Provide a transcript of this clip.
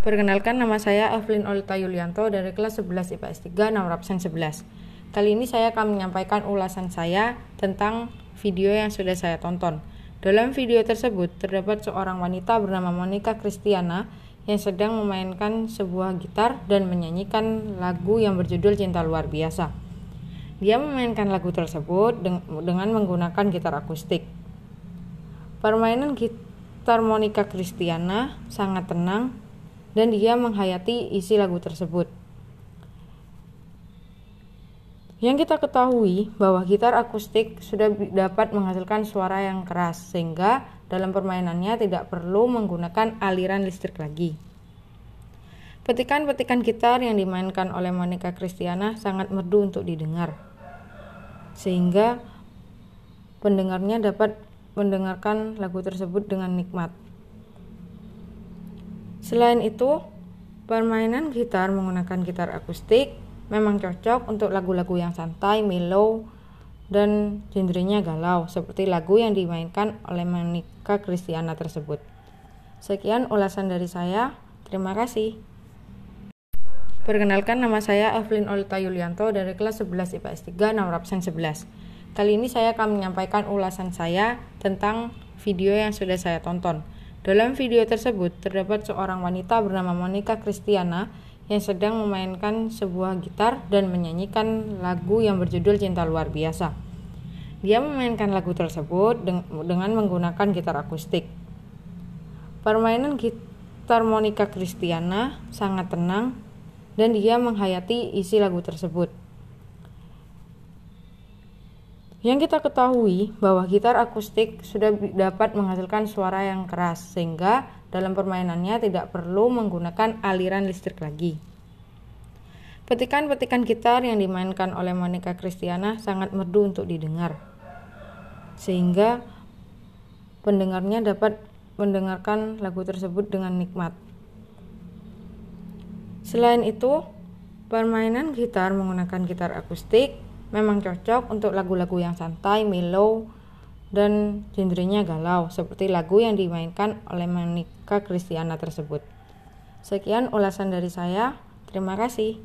Perkenalkan nama saya Evelyn Olita Yulianto dari kelas 11 IPS 3 nomor absen 11. Kali ini saya akan menyampaikan ulasan saya tentang video yang sudah saya tonton. Dalam video tersebut terdapat seorang wanita bernama Monica Kristiana yang sedang memainkan sebuah gitar dan menyanyikan lagu yang berjudul Cinta Luar Biasa. Dia memainkan lagu tersebut dengan menggunakan gitar akustik. Permainan gitar Monica Kristiana sangat tenang dan dia menghayati isi lagu tersebut. Yang kita ketahui bahwa gitar akustik sudah dapat menghasilkan suara yang keras sehingga dalam permainannya tidak perlu menggunakan aliran listrik lagi. Petikan-petikan gitar yang dimainkan oleh Monica Kristiana sangat merdu untuk didengar. Sehingga pendengarnya dapat mendengarkan lagu tersebut dengan nikmat. Selain itu, permainan gitar menggunakan gitar akustik memang cocok untuk lagu-lagu yang santai, mellow, dan genrenya galau, seperti lagu yang dimainkan oleh Monica Kristiana tersebut. Sekian ulasan dari saya. Terima kasih. Perkenalkan nama saya Evelyn Olita Yulianto dari kelas 11 IPS 3 nomor absen 11. Kali ini saya akan menyampaikan ulasan saya tentang video yang sudah saya tonton. Dalam video tersebut terdapat seorang wanita bernama Monica Kristiana yang sedang memainkan sebuah gitar dan menyanyikan lagu yang berjudul Cinta Luar Biasa. Dia memainkan lagu tersebut dengan menggunakan gitar akustik. Permainan gitar Monica Kristiana sangat tenang dan dia menghayati isi lagu tersebut. Yang kita ketahui bahwa gitar akustik sudah dapat menghasilkan suara yang keras sehingga dalam permainannya tidak perlu menggunakan aliran listrik lagi. Petikan-petikan gitar yang dimainkan oleh Monica Kristiana sangat merdu untuk didengar. Sehingga pendengarnya dapat mendengarkan lagu tersebut dengan nikmat. Selain itu, permainan gitar menggunakan gitar akustik memang cocok untuk lagu-lagu yang santai, mellow, dan genrenya galau, seperti lagu yang dimainkan oleh Monica Kristiana tersebut. Sekian ulasan dari saya. Terima kasih.